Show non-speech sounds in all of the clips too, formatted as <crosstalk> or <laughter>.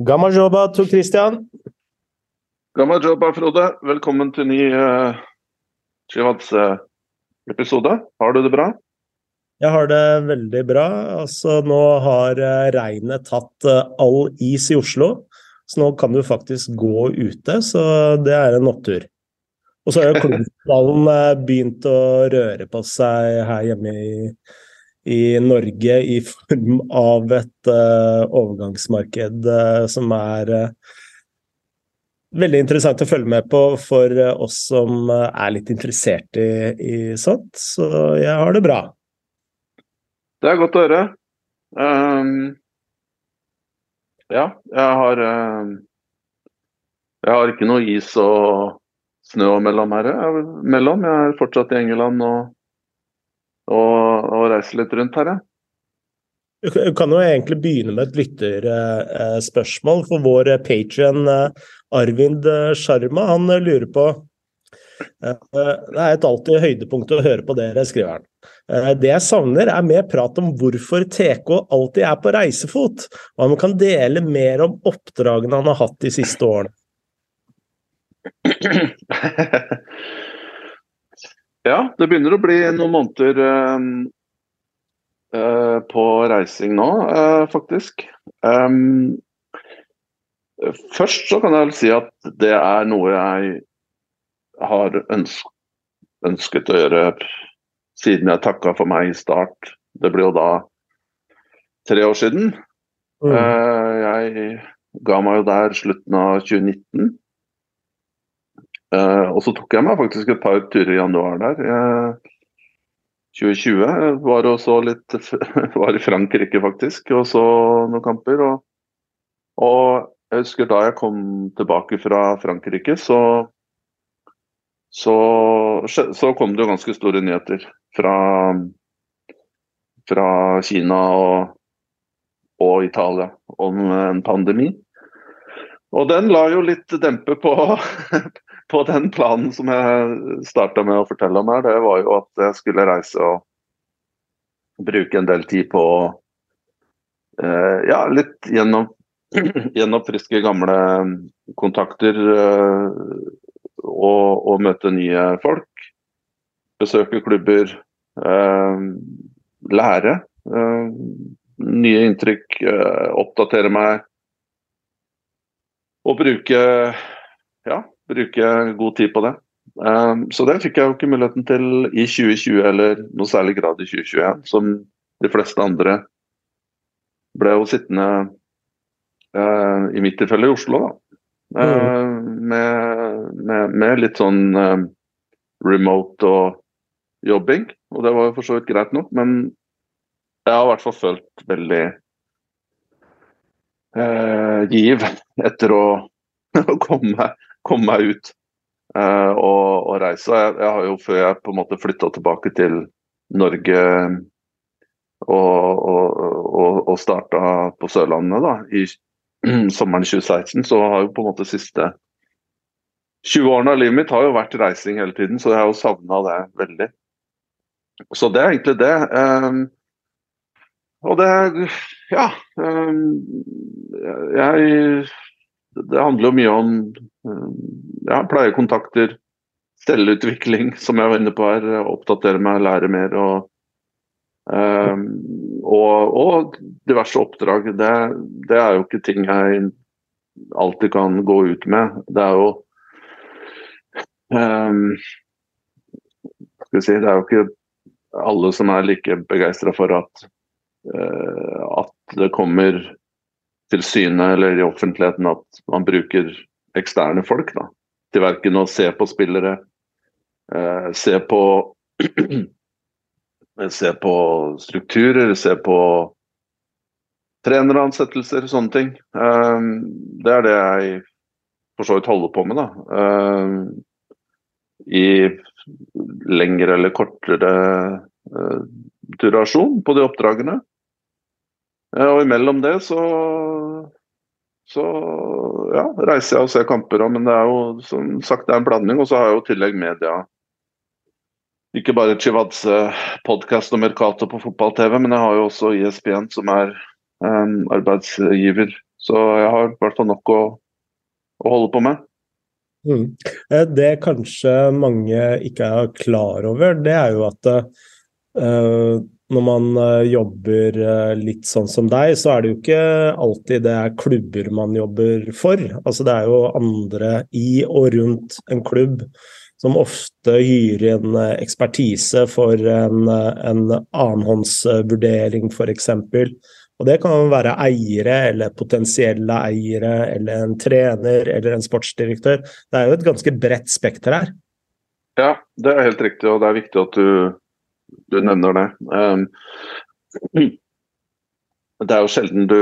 Gamma jobba, Tor Christian. Gamma jobba, Frode. Velkommen til ny uh, Chivats-episode. Har du det bra? Jeg har det veldig bra. Altså, nå har uh, regnet tatt uh, all is i Oslo, så nå kan du faktisk gå ute. Så det er en opptur. Og så har jo <laughs> Klumsdalen uh, begynt å røre på seg her hjemme i i Norge i form av et uh, overgangsmarked uh, som er uh, veldig interessant å følge med på for oss som er litt interessert i, i, sånt. Så jeg har det bra. Det er godt å høre. Um, ja, jeg har Jeg har ikke noe is og snø mellom her. Jeg, mellom. jeg er fortsatt i England og og, og reise litt rundt her, ja. Du kan jo egentlig begynne med et lytterspørsmål. For vår patrion Arvind Sharma han lurer på Det er et alltid høydepunkt å høre på dere, skriver han. Det jeg savner, er mer prat om hvorfor TK alltid er på reisefot. Og han kan dele mer om oppdragene han har hatt de siste årene. <clears throat> <clears throat> Ja, det begynner å bli noen måneder uh, uh, på reising nå, uh, faktisk. Um, først så kan jeg vel si at det er noe jeg har øns ønsket å gjøre siden jeg takka for meg i start. Det blir jo da tre år siden. Mm. jeg ga meg jo der slutten av 2019. Uh, og så tok jeg meg faktisk et par turer i januar der. Uh, 2020 var og så litt <laughs> Var i Frankrike, faktisk, og så noen kamper. Og, og, jeg husker da jeg kom tilbake fra Frankrike, så så, så kom det jo ganske store nyheter fra, fra Kina og, og Italia om en pandemi. Og den la jo litt dempe på, <laughs> på den planen som jeg starta med å fortelle om her. Det var jo at jeg skulle reise og bruke en del tid på uh, ja, litt <clears throat> gjennom, friske gamle kontakter uh, og, og, møte nye folk. Besøke klubber. Uh, lære. nye inntrykk. oppdatere meg og bruke, ja, bruke god tid på det. Um, så det fikk jeg jo ikke muligheten til i 2020 eller noe særlig grad i 2021, som de fleste andre ble jo sittende uh, i mitt tilfelle i Oslo, da. Mm. med, med, med, litt sånn uh, remote og jobbing. Og det var jo for så vidt greit nok, men jeg har i hvert fall følt veldig eh, giv etter å, <laughs> komme, komme, meg ut uh, og, og, reise. Jeg, jeg, har jo Før jeg på en måte flytta tilbake til Norge og, og, og starta på Sørlandet da, i <clears throat> sommeren 2016, så har jo på en måte siste 20 årene av livet mitt har jo vært reising hele tiden, så jeg har jo savna det veldig. Så det er egentlig det. Um, og det Ja. Um, jeg Det handler jo mye om um, ja, pleiekontakter, selvutvikling, som jeg var inne på her. Oppdatere meg, lære mer. og Um, og, og, diverse oppdrag. Det, det, er jo ikke ting jeg alltid kan gå ut med. Det er jo um, skal vi si, Det er jo ikke alle som er like begeistra for at uh, at det kommer til syne eller i offentligheten at man bruker eksterne folk da, til verken å se på spillere, eh, se på <clears throat> Se på strukturer, se på treneransettelser, sånne ting. Eh, det er det jeg for så vidt holder på med, da. I lengre eller kortere durasjon på de oppdragene. Og imellom det så så ja, reiser jeg og ser kamper òg, men det er jo som sagt det er en blanding. Og så har jeg jo i tillegg media. Ikke bare Chivadze podkast og Mercato på fotball-TV, men jeg har jo også ISBN, som er um, arbeidsgiver Så jeg har i hvert fall nok å, å holde på med. Mm. Eh, det kanskje mange ikke er klar over, det er jo at uh, når man uh, jobber uh, litt sånn som deg, så er det jo ikke alltid det er klubber man jobber for. Altså det er jo andre i og rundt en klubb som ofte hyrer inn ekspertise for en, en annenhåndsvurdering, f.eks. Og det kan være eiere eller potensielle eiere eller en trener eller en sportsdirektør. Det er jo et ganske bredt spekter her. Ja, det er helt riktig, og det er viktig at du, du nevner det. Um, det er jo sjelden du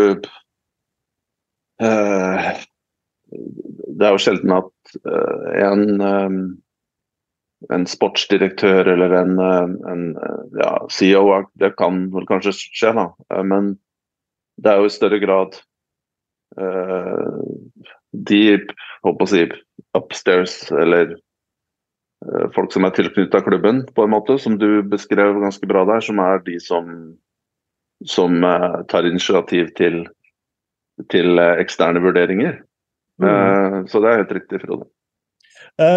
uh, Det er jo sjelden at uh, en, um, en sportsdirektør eller en, en ja, CEO Det kan vel kanskje skje, da. Men det er jo i større grad uh, de håper å si, upstairs, eller folk som er tilknytta klubben, på en måte, som du beskrev ganske bra der, som er de som, som uh, tar initiativ til, til eksterne vurderinger. Mm. så det er helt riktig, Frode.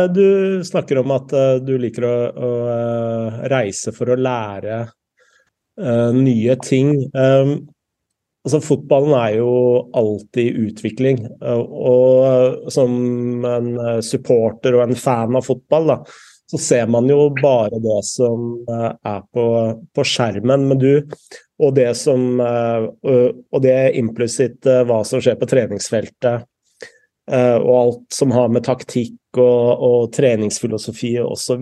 Du snakker om at du liker å, å reise for å lære nye ting. Altså, fotballen er jo alltid i utvikling. Og som en supporter og en fan av fotball, da, så ser man jo bare det som eh, er på, på skjermen. Men du, og det som eh, Og det implisitt eh, hva som skjer på treningsfeltet, og alt som har med taktikk og, og treningsfilosofi osv.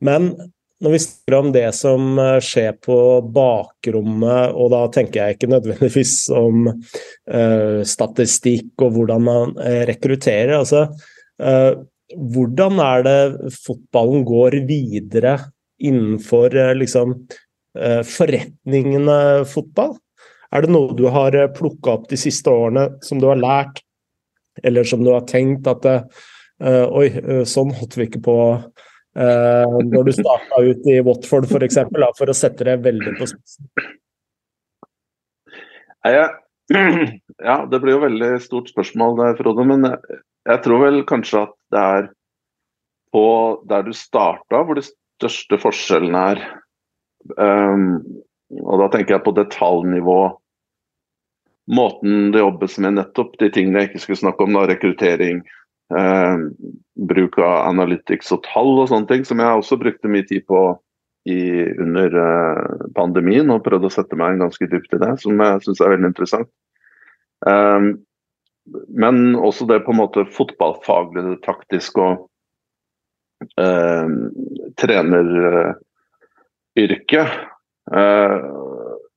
Men når vi snakker om det som eh, skjer på bakrommet, og da tenker jeg ikke nødvendigvis om uh, statistikk og hvordan man uh, rekrutterer. altså uh, Hvordan er det fotballen går videre innenfor liksom forretningene fotball? Er det noe du har plukka opp de siste årene som du har lært, eller som du har tenkt at Oi, sånn holdt vi ikke på Uh, når du starta ut i Watford f.eks., for, eksempel, for å sette det veldig på spissen? <clears throat> Ja, det blir jo veldig stort spørsmål, der, Frode. Men jeg tror vel kanskje at det er på der du starta hvor de største forskjellene er. Um, og da tenker jeg på detaljnivå. Måten det jobbes med nettopp de tingene jeg ikke skulle snakke om, da, rekruttering, Eh, bruk av analytics og tall og sånne ting, som jeg også brukte mye tid på i, under eh, pandemien og prøvde å sette meg ganske dypt i det, som jeg syns er veldig interessant. Eh, men også det på en måte fotballfaglige, det taktiske og eh, treneryrket. Eh,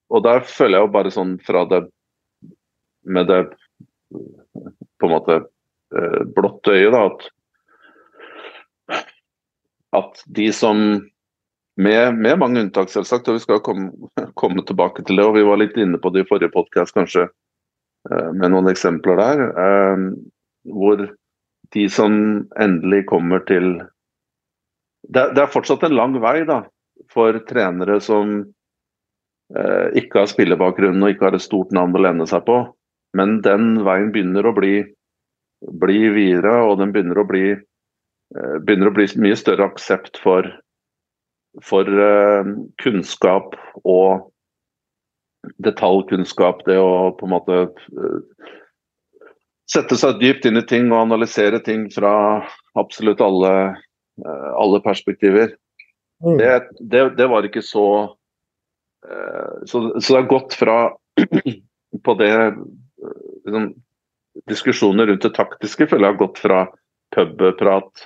og der føler jeg jo bare sånn fra det med det på en måte blått øye da, at, at de som med, med, mange unntak, selvsagt, og vi skal komme, <laughs> komme, tilbake til det. og Vi var litt inne på det i forrige podkast, kanskje, eh, med noen eksempler der. Eh, hvor de som endelig kommer til det, det, er fortsatt en lang vei da, for trenere som eh, ikke har spillebakgrunn og ikke har et stort navn å lene seg på. Men den veien begynner å bli bli videre, og den begynner å bli, eh, begynner å bli mye større aksept for, for uh, kunnskap og detaljkunnskap. Det å på en måte uh, sette seg dypt inn i ting og analysere ting fra absolutt alle, alle perspektiver. Mm. Det, det, det, var ikke så, så Så det har gått fra <clears throat> på det liksom, diskusjoner rundt det taktiske føler jeg har gått fra pubprat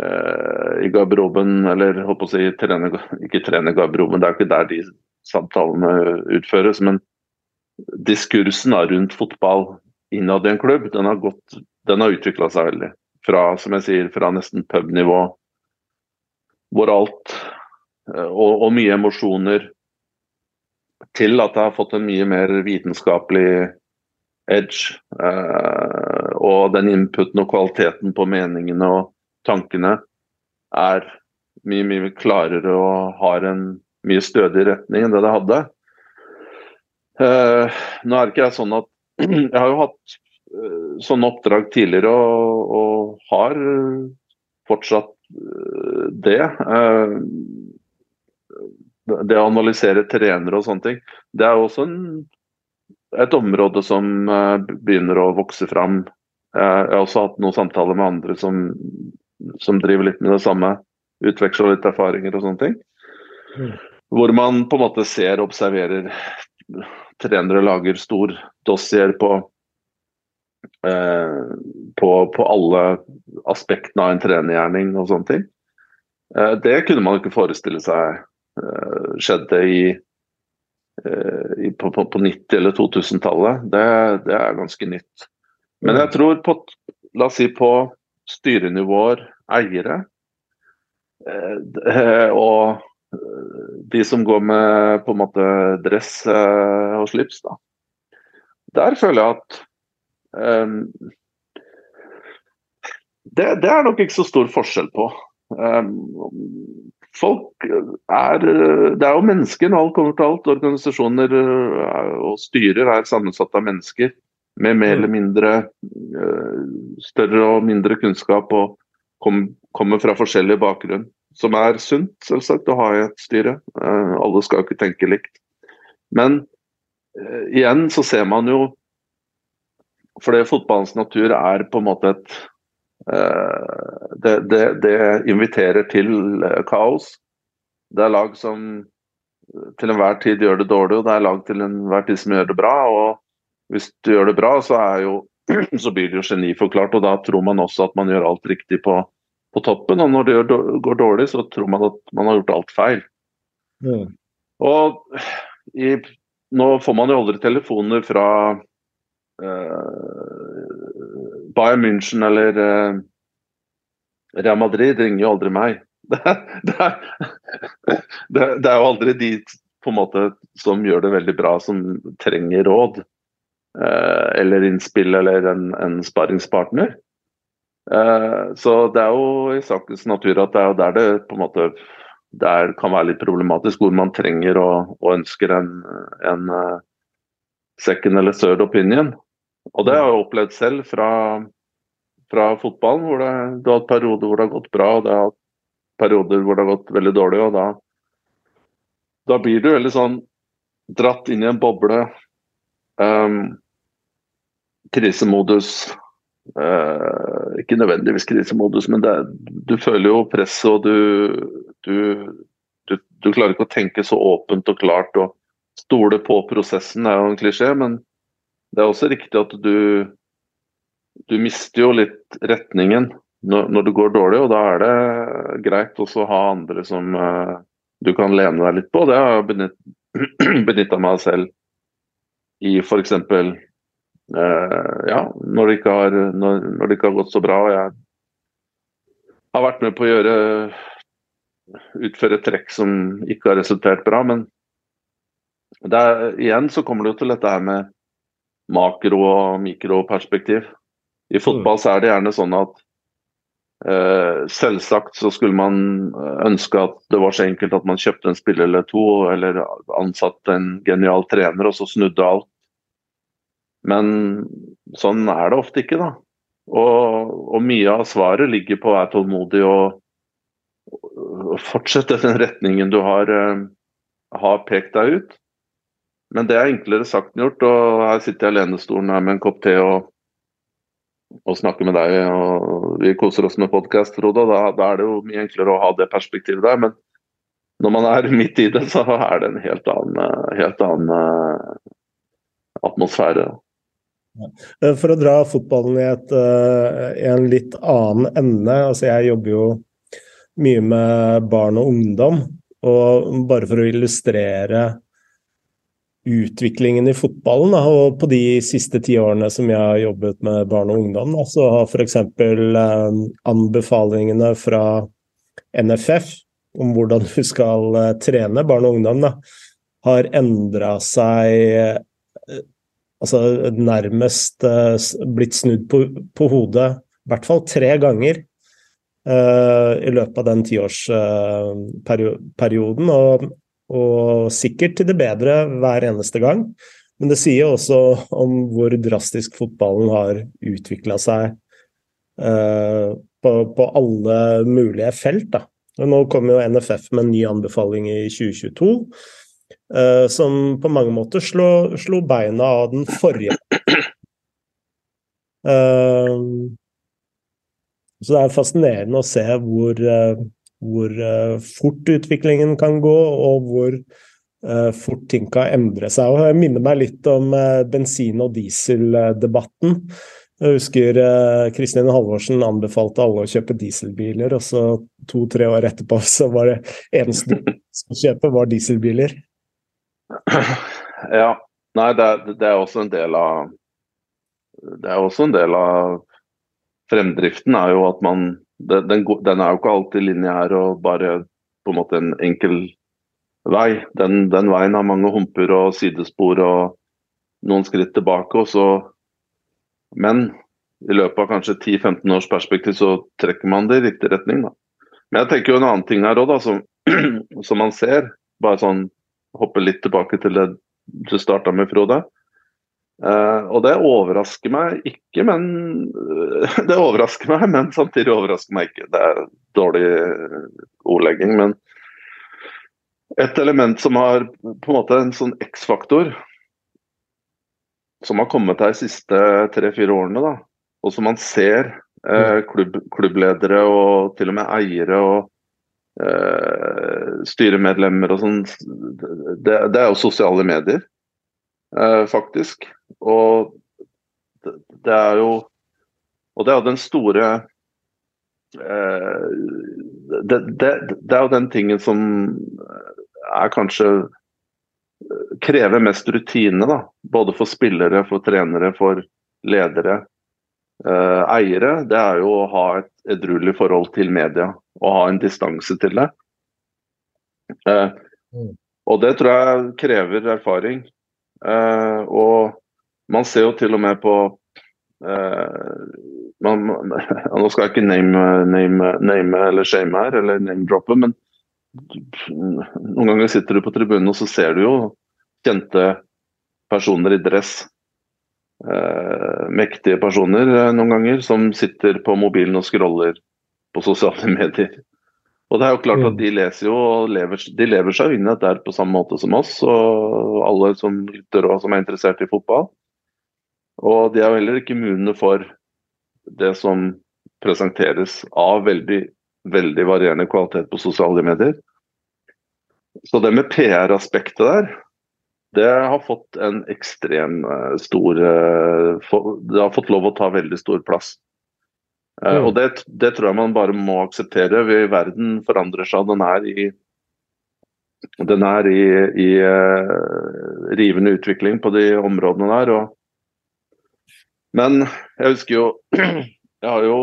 eh, i garderoben, eller holdt på å si trene, ikke trene garderoben, det er ikke der de samtalene utføres. Men diskursen rundt fotball innad i en klubb, den har, den har utvikla seg veldig. Fra, som jeg sier, fra nesten pubnivå, hvor alt eh, og, og mye emosjoner, til at det har fått en mye mer vitenskapelig edge. Uh, og den inputen og kvaliteten på meningene og tankene er mye, mye klarere og har en mye stødig retning enn det det hadde. Uh, nå er det ikke jeg sånn at <clears throat> jeg har jo hatt sånne oppdrag tidligere og, og har fortsatt det. Det å analysere trenere og sånne ting, det er jo også en, et område som begynner å vokse fram. Jeg har også hatt noen samtaler med andre som, som driver litt med det samme. Utveksler litt erfaringer og sånne ting. Mm. Hvor man på en måte ser og observerer trenere lager stor dossier på, eh, på, på alle aspektene av en trenergjerning og sånne ting. Eh, det kunne man ikke forestille seg eh, skjedde i, eh, i på, på, på, 90- eller 2000-tallet. Det, det, er ganske nytt. Men jeg tror på, la oss si på styrenivåer, eiere, eh, og de som går med på en måte dress eh, og slips, da. Der føler jeg at um, det, det, er nok ikke så stor forskjell på. Um, folk er Det er jo mennesker når alt kommer til alt. Organisasjoner og styrer er sammensatt av mennesker med mer eller mindre uh, større og mindre kunnskap og kom, kommer fra forskjellig bakgrunn som er sunt, selvsagt, å ha i et styre. Alle skal ikke tenke likt. Men igjen så ser man jo Fordi fotballens natur er på en måte et det, det, det, inviterer til kaos. Det er lag som til enhver tid gjør det dårlig, og det er lag til enhver tid som gjør det bra. og Hvis du gjør det bra, så, jo, <clears throat> så blir det jo geniforklart, og da tror man også at man gjør alt riktig på på toppen. Og når det går dårlig, så tror man at man har gjort alt feil. Mm. Og i, nå får man jo aldri telefoner fra uh, Bayern München eller uh, Real Madrid ringer jo aldri meg. <laughs> Det, det, er, det, er jo aldri de på en måte som gjør det veldig bra, som trenger råd. Uh, eller innspill eller en, en sparringspartner. Uh, så det er jo i sakens natur at det er jo der det på en måte der kan være litt problematisk, hvor man trenger og, og ønsker en, en, second eller third opinion. Og det har jeg opplevd selv fra, fra fotballen, hvor det, du har hatt perioder hvor det har gått bra, og det har hatt perioder hvor det har gått veldig dårlig. og Da, da blir du veldig sånn dratt inn i en boble. Um, krisemodus. Uh, ikke nødvendigvis krisemodus, men er, du føler jo presset, og du, du, du, du, klarer ikke å tenke så åpent og klart og stole på prosessen, er jo en klisjé. Men det er også riktig at du, du mister jo litt retningen når, når, det går dårlig, og da er det greit også å ha andre som uh, du kan lene deg litt på. Det har jeg benytta <clears throat> meg av selv i f.eks. Uh, ja, når det, ikke har, når, når det ikke har gått så bra. og Jeg har vært med på å gjøre utføre trekk som ikke har resultert bra. Men er, igjen så kommer det jo til dette her med makro- og mikroperspektiv. I fotball så er det gjerne sånn at eh, selvsagt så skulle man ønske at det var så enkelt at man kjøpte en spiller eller to, eller ansatte en genial trener, og så snudde alt men sånn er det ofte ikke, da. Og, og mye av svaret ligger på å være tålmodig og, og fortsette den retningen du har, uh, har, pekt deg ut. Men det er enklere sagt enn gjort. og Her sitter jeg i lenestolen her med en kopp te og, og snakker med deg. og Vi koser oss med podkast, Frode. Da, da er det jo mye enklere å ha det perspektivet der. Men når man er midt i det, så er det en helt annen, helt annen uh, atmosfære. Eh, for å dra fotballen i, et, uh, i, en litt annen ende. altså Jeg jobber jo mye med barn og ungdom. Og bare for å illustrere utviklingen i fotballen, da, og på de siste ti årene som jeg har jobbet med barn og ungdom, da, så har f.eks. Eh, anbefalingene fra NFF om hvordan du skal eh, trene barn og ungdom, da, har endra seg altså nærmest uh, blitt snudd på, på, hodet i hvert fall tre ganger uh, i løpet av den tiårsperioden. Uh, og, og, sikkert til det bedre hver eneste gang. Men det sier også om hvor drastisk fotballen har utvikla seg uh, på, på, alle mulige felt. Da. Og nå kommer jo NFF med en ny anbefaling i 2022, uh, som på mange måter slo, slo beina av den forrige. Uh, så det er fascinerende å se hvor, hvor fort utviklingen kan gå, og hvor uh, fort ting kan endre seg. Og jeg minner meg litt om uh, bensin- og dieseldebatten. Jeg husker Kristin Halvorsen anbefalte alle å kjøpe dieselbiler, og så to-tre år etterpå så var det eneste <laughs> du skulle kjøpe, var dieselbiler. Ja. Nei, det er, det er også en del av Det er også en del av fremdriften er jo at man den, den er jo ikke alltid lineær og bare på en måte en enkel vei. Den, den, veien har mange humper og sidespor og noen skritt tilbake. og så Men i løpet av kanskje 10-15 års perspektiv så trekker man det i riktig retning. da. Men jeg tenker jo en annen ting her òg, som, <clears throat> som, man ser. Bare sånn hoppe litt tilbake til det du starta med, Frode. Uh, og det overrasker meg ikke, men <laughs> Det overrasker meg, men samtidig overrasker meg ikke. Det er dårlig ordlegging, men et element som har på en måte en sånn X-faktor, som har kommet her de siste tre-fire årene, da, og som man ser uh, klubb, klubbledere og til og med eiere og styremedlemmer og sånn, det, det, er jo sosiale medier, faktisk. Og det, det, er jo Og det er jo den store eh, det, det, det, er jo den tingen som er kanskje eh, krever mest rutine, da. Både for spillere, for trenere, for ledere. Eh, eiere, det er jo å ha et edruelig forhold til media og ha en distanse til det. Eh, mm. og det tror jeg krever erfaring. Eh, og man ser jo til og med på eh, man, <laughs> Nå skal jeg ikke name, name, name eller shame her, eller name-droppe, men noen ganger sitter du på tribunen og så ser du jo kjente personer i dress. Eh, mektige personer eh, noen ganger som sitter på mobilen og scroller på sosiale <laughs> medier. Og det er jo klart at mm. De leser jo og lever, de lever seg inn i dette på samme måte som oss, og alle som lytter og som er interessert i fotball. Og de er jo heller ikke immune for det som presenteres av veldig veldig varierende kvalitet på sosiale medier. Så det med PR-aspektet der, det har fått en ekstrem eh, stor eh, Det har fått lov å ta veldig stor plass. Eh, mm. Og det, det, tror jeg man bare må akseptere. Verden forandrer seg. Den er i, den er i, i uh, rivende utvikling på de områdene der. Og, men jeg husker jo <clears throat> Jeg har jo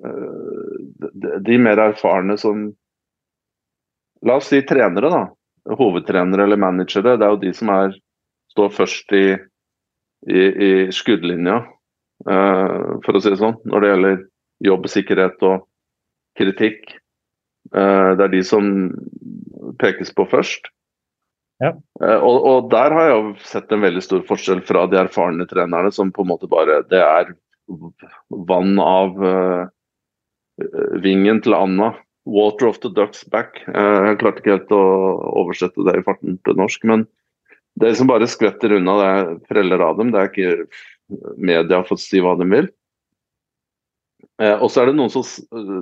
de, de mer erfarne som La oss si trenere, da. Hovedtrenere eller managere. Det er jo de som er, står først i, i, i skuddlinja, uh, for å si det sånn, når det gjelder jobbsikkerhet og kritikk. Uh, det er de som pekes på først. Ja. Uh, og, og, der har jeg sett en veldig stor forskjell fra de erfarne trenerne, som på en måte bare Det er vann av vingen til Anna. 'Water of the Ducks Back'. Eh, jeg klarte ikke helt å oversette det i farten til norsk, men det som bare skvetter unna, det er preller av dem. Det er ikke media for å si hva de vil. Eh, og så er det noen som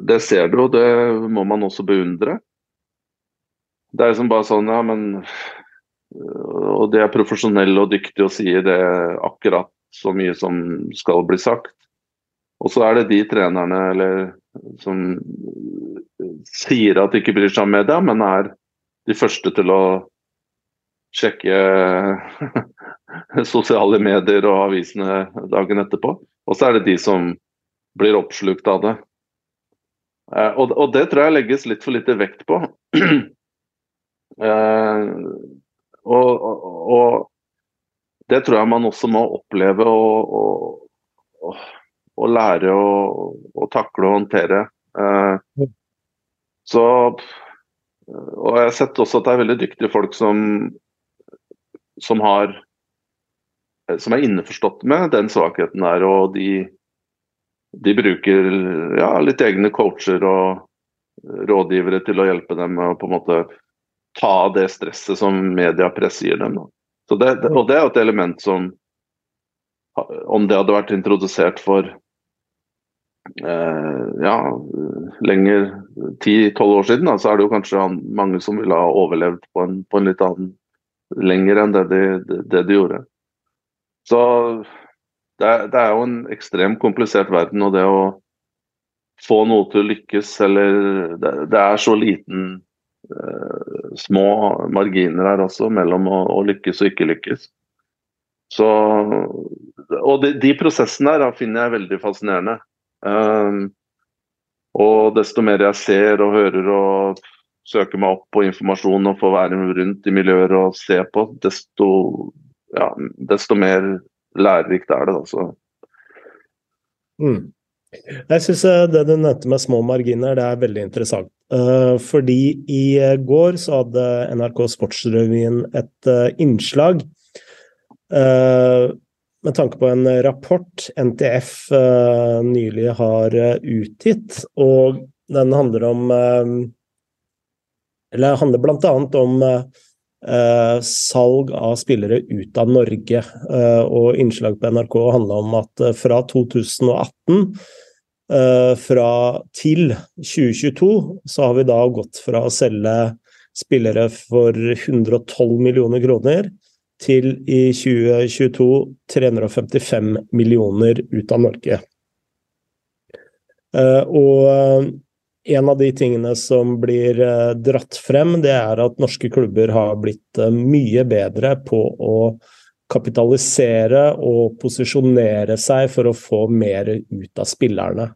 Det ser du, og det må man også beundre. Det er liksom bare sånn, ja, men Og de er profesjonelle og dyktige og sier det akkurat så mye som skal bli sagt. Og så er det de trenerne eller som sier at de ikke bryr seg om media, men er de første til å sjekke <laughs> sosiale medier og avisene dagen etterpå. Og så er det de som blir oppslukt av det. Eh, og, og det tror jeg legges litt for lite vekt på. <clears throat> Eh, og, og, og, det tror jeg man også må oppleve og lære å, takle og håndtere. Eh, så Og jeg har sett også at det er veldig dyktige folk som, som har som er innforstått med den svakheten der. Og de, de bruker ja, litt egne coacher og rådgivere til å hjelpe dem med å på en måte ta det stresset som mediepress gir dem. Det, og det er jo et element som Om det hadde vært introdusert for eh, ja, lenger ti-tolv år siden, da, så er det jo kanskje mange som ville ha overlevd på en, på en litt annen lenger enn det de, det de gjorde. Så det er, det er, jo en ekstremt komplisert verden, og det å få noe til å lykkes, eller Det, det er så liten eh, små marginer her også mellom å, å, lykkes og ikke lykkes. Så Og de, de prosessene her finner jeg veldig fascinerende. Um, og desto mer jeg ser og hører og søker meg opp på informasjon og får være rundt i miljøer og se på, desto, ja, desto mer lærerikt er det. Da, mm. Jeg syns eh, det du nevnte med små marginer, det er veldig interessant. Uh, fordi i går så hadde NRK Sportsrevyen et innslag med tanke på en rapport NTF nylig har utgitt. Og den handler om Eller handler bl.a. om Eh, salg av spillere ut av Norge. Eh, og innslag på NRK handla om at eh, fra 2018 fra til 2022 så har vi da gått fra å selge spillere for 112 millioner kroner til i 2022 355 millioner ut av Norge. Og en av de tingene som blir eh, dratt frem, det er at norske klubber har blitt eh, mye bedre på å kapitalisere og posisjonere seg for å få mer ut av spillerne.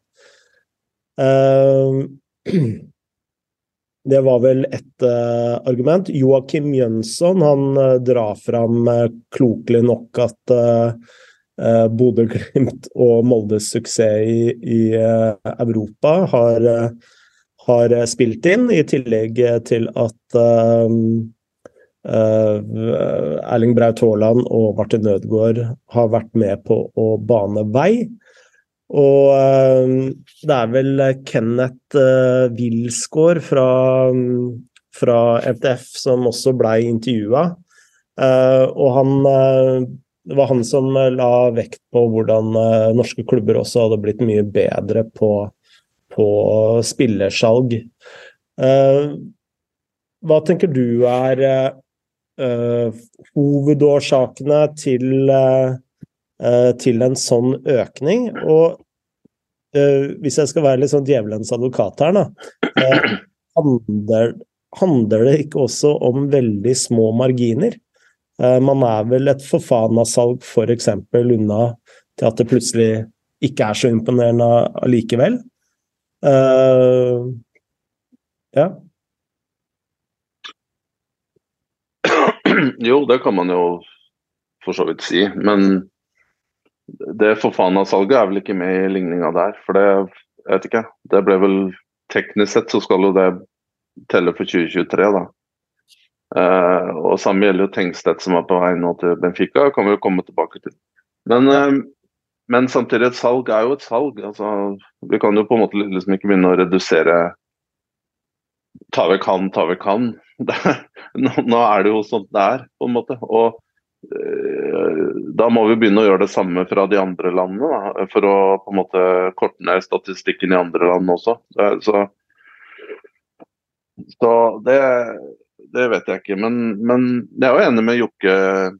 Eh, <clears throat> det var vel et argument. Joakim Jønsson han drar fram klokelig nok at Bodø-Glimt og Moldes suksess i, i Europa har har eh, spilt inn, i tillegg eh, til at uh, Erling Braut Haaland og Martin Nødgaard har vært med på å bane vei. Og det er vel Kenneth Wilsgård fra, fra FDF som også blei intervjua. og han det var han som la vekt på hvordan norske klubber også hadde blitt mye bedre på på spillersalg. Eh, hva tenker du er uh, hovedårsakene til, uh, til, en sånn økning? Og hvis jeg skal være litt sånn djevelens advokat her, da, handler, handler, det ikke også om veldig små marginer? man er vel et forfana-salg f.eks. For unna til at det plutselig ikke er så imponerende allikevel? Uh, ja. <clears throat> Jo, det kan man jo for så vidt si. Men det Fofana-salget er vel ikke med i ligninga der. For det jeg vet ikke. Det ble vel Teknisk sett så skal jo det telle for 2023, da. Uh, og Samme gjelder jo Tengstedt som er på vei nå til Benfica. kan vi jo komme tilbake til. Men uh, men samtidig, et salg er jo et salg. Altså, vi kan jo på en måte liksom ikke begynne å redusere Ta vekk han, ta vekk han. <laughs> nå, er det jo sånn det er, på en måte. Og øh, da må vi begynne å gjøre det samme fra de andre landene. Da, for å på en måte korte ned statistikken i andre land også. Så, så det, det, vet jeg ikke. Men, men jeg er jo enig med Jokke eh,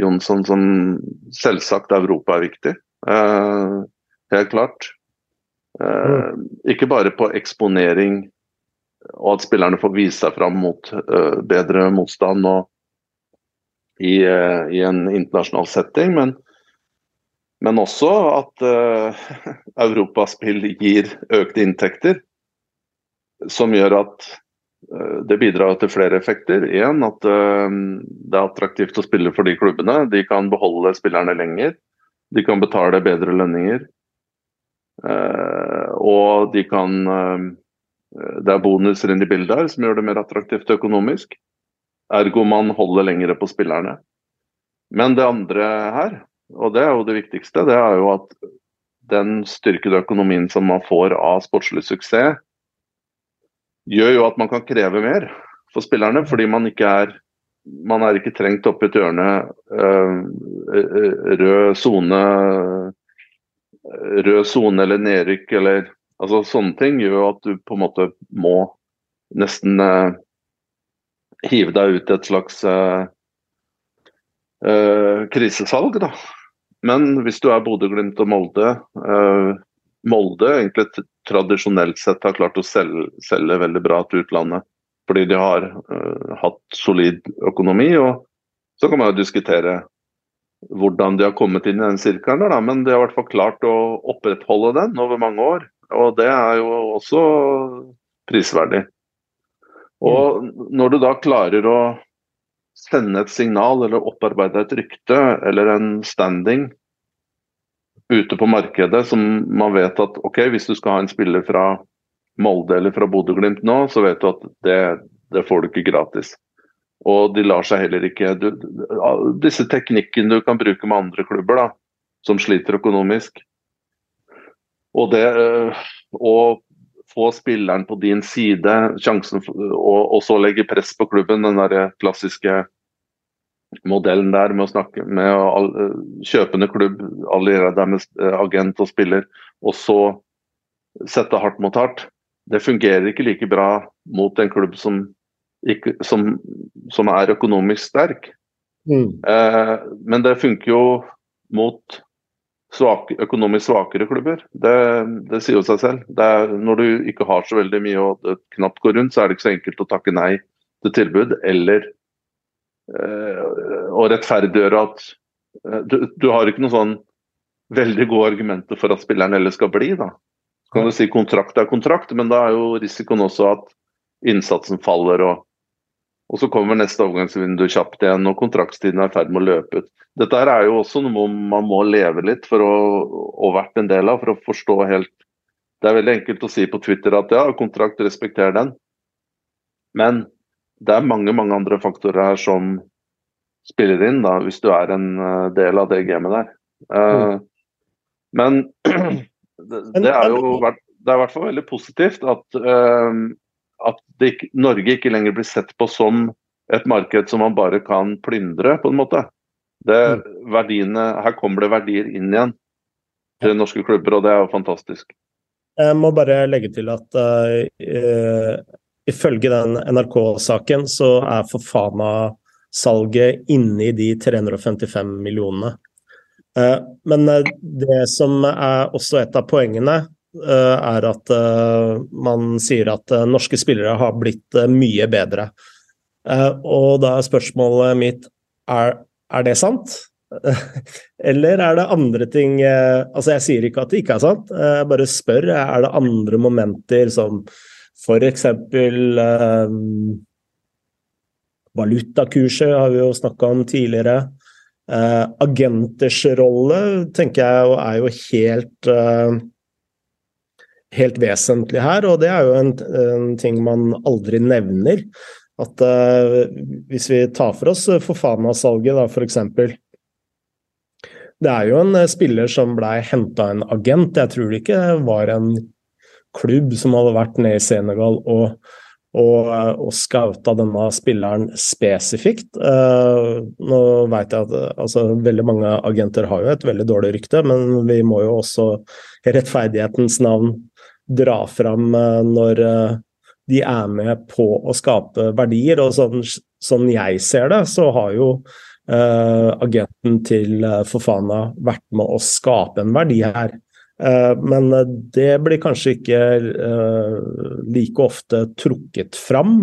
Jonsson som selvsagt Europa er viktig. Eh, helt klart. Eh, mm. Ikke bare på eksponering og at spillerne får vise seg fram mot bedre motstand og i, i, en internasjonal setting, men, men også at <laughs> uh, Europaspill gir økte inntekter. Som gjør at Eh, det bidrar til flere effekter. En, at eh, det er attraktivt å spille for de klubbene. De kan beholde spillerne lenger. De kan betale bedre lønninger. Eh, og de kan Det er bonuser inn i bildet her som gjør det mer attraktivt økonomisk. Ergo man holder lengre på spillerne. Men det andre her, og det er jo det viktigste, det er jo at den styrkede økonomien som man får av sportslig suksess, gjør jo at man kan kreve mer for spillerne, fordi man ikke er man er ikke trengt opp i et hjørne. Øh, rød sone rød sone eller nedrykk eller altså Sånne ting gjør at du på en måte må nesten uh, hive deg ut i et slags uh, uh, krisesalg, da. Men hvis du er Bodø-Glimt og Molde Molde egentlig tradisjonelt sett har klart å selge, selge veldig bra til utlandet fordi de har hatt solid økonomi. og Så kan man jo diskutere hvordan de har kommet inn i den sirkelen, der, men de har i hvert fall klart å opprettholde den over mange år. Og det er jo også prisverdig. Og når du da klarer å sende et signal eller opparbeide et rykte eller en standing ute på markedet som man vet at ok, hvis du skal ha en spiller fra Molde eller fra Bodø-Glimt nå, så vet du at det, det får du ikke gratis. Og de lar seg heller ikke du, Disse teknikkene du kan bruke med andre klubber da, som sliter økonomisk. Og det øh, å få spilleren på din side, sjansen og, og så legge press på klubben, den der klassiske modellen der med å snakke med all, øh, kjøpende klubb, alliere med øh, agent og spiller, og så sette hardt mot hardt. Det fungerer ikke like bra mot en klubb som ikke, som, som, er økonomisk sterk. Mm. Eh, men det funker jo mot svak, økonomisk svakere klubber. Det, det, sier jo seg selv. Er, når du ikke har så veldig mye og det knapt går rundt, så er det ikke så enkelt å takke nei til tilbud eller eh, å rettferdiggjøre at eh, du, du, har ikke noen sånn veldig gode argumenter for at spilleren heller skal bli. da. Så kan du si kontrakt er kontrakt, men da er jo risikoen også at innsatsen faller og og så kommer neste overgangsvindu kjapt igjen, og kontraktstiden er i ferd med å løpe ut. Dette her er jo også noe man må leve litt for å, og vært en del av for å forstå helt Det er veldig enkelt å si på Twitter at ja, kontrakt, respekter den. Men det er mange mange andre faktorer her som spiller inn, da, hvis du er en uh, del av det gamet der. Uh, mm. Men <clears throat> det, det, er jo det er i hvert fall veldig positivt at uh, at ikke, Norge ikke lenger blir sett på som et marked som man bare kan plyndre, på en måte. Det, mm. verdiene, her kommer det verdier inn igjen til norske klubber, og det er jo fantastisk. Jeg må bare legge til at uh, ifølge den NRK-saken så er Fofana-salget inni de 355 millionene. Uh, men det som er også et av poengene, Eh, er at eh, man sier at eh, norske spillere har blitt mye bedre. Og da er spørsmålet mitt er, er det sant? <laughs> Eller er det andre ting Altså, jeg sier ikke at det ikke er sant, jeg bare spør. Er det andre momenter som f.eks. Um, valutakurset har vi jo snakka om tidligere. Uh, agenters rolle tenker jeg er jo helt uh, helt vesentlig her, og det er jo en, en ting man aldri nevner. At uh, hvis vi tar for oss Fofana-salget, da f.eks. Det er jo en spiller som blei henta en agent. Jeg tror det ikke var en klubb som hadde vært nede i Senegal og, og, uh, og scouta denne spilleren spesifikt. Uh, nå vet jeg at altså, veldig mange agenter har jo et veldig dårlig rykte, men vi må jo også i rettferdighetens navn dra fram eh, når eh, de er med på å skape verdier. Og sånn, sånn jeg ser det, så har jo uh, agenten til Fofana vært med å skape en verdi her. Uh, men det blir kanskje ikke like ofte trukket fram,